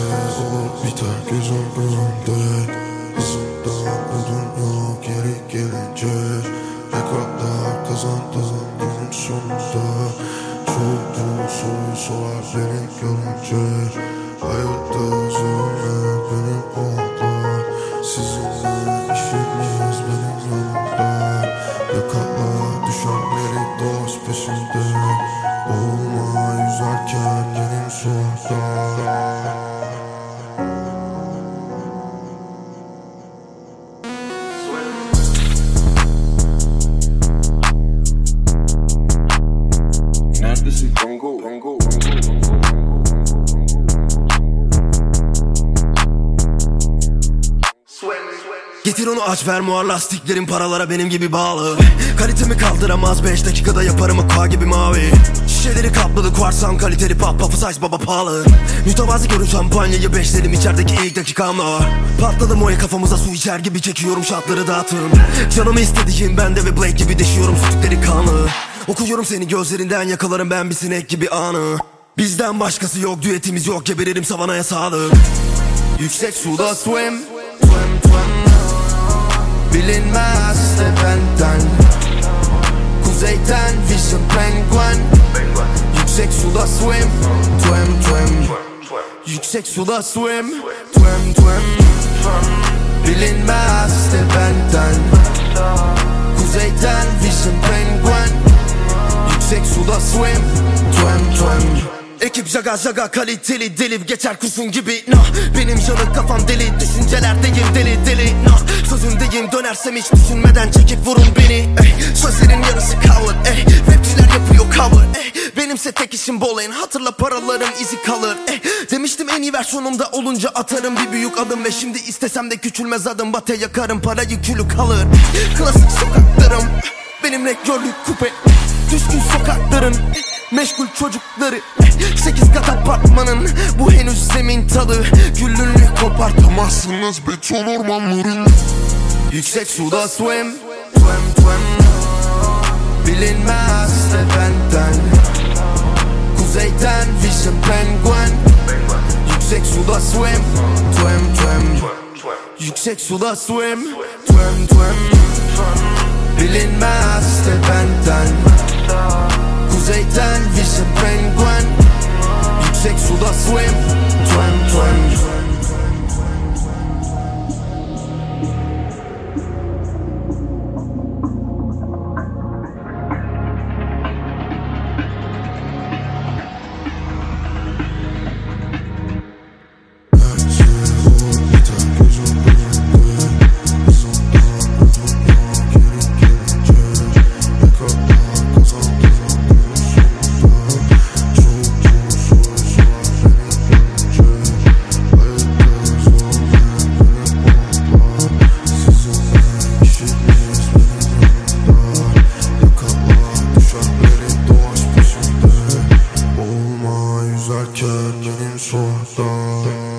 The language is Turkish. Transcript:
olur biter gözüm önünde Hızımdan ödün yok geri gelince Ne kadar kazandım günün sonunda. Çoğu soruyu sorar beni görünce. Hayatta üzülme benim orada Sizinle işimiz benim yanımda. Yakala düşenleri dost peşinde Boğulma yüzerken benim sularda Neredesin Kongo? Kongo, Kongo, Kongo, Getir onu aç ver muar lastiklerin paralara benim gibi bağlı. Kalitemi kaldıramaz 5 dakikada yaparım aqua gibi mavi. Şişeleri kapladı kuarsan kaliteli pop pop size baba pahalı. Mütevazi görün şampanyayı beşlerim içerideki ilk dakikamla Patladı moya kafamıza su içer gibi çekiyorum şatları dağıtım Canımı istediğin bende ve Blake gibi deşiyorum sütükleri kanlı Okuyorum seni gözlerinden yakalarım ben bir sinek gibi anı. Bizden başkası yok düetimiz yok geberirim savanaya sağlık. Yüksek suda swim. Twim twim Bilinmez de benden. Kuzeyden vision penguin. Yüksek suda swim. Twim twim. Yüksek suda swim. Twim twim. Bilinmez de benden. Kuzeyden vision penguin Yüksek suda swim. Twim twim Ekip jaga jaga kaliteli delip geçer kurşun gibi. Nah Benim canım kafam deli. Düşüncelerdeyim deli deli. Nah Sözündeyim. Dönersem hiç düşünmeden çekip vurun beni. Ey Sözlerin yarısı cover ey Rapçiler yapıyor cover. Ey Benimse tek işim bol en hatırla paraların izi kalır. Ey Demiştim en iyi versiyonumda olunca atarım bir büyük adım Ve şimdi istesem de küçülmez adım. Bate yakarım parayı külü kalır. Klasik sokaklarım. Benim rektörlü kupe Düşkün sokakların Meşgul çocukları. Sekiz kat apartmanın Bu henüz zemin tadı. Güllünlü kopartamazsınız beton ormanların. Yüksek suda swim. Twim twim Bilinmez de Kuzeyden vision penguin. Yüksek suda swim. Twim twim Yüksek suda swim. Twim twim Bilinmez de benden do assuemo Güzel kendinin sohtan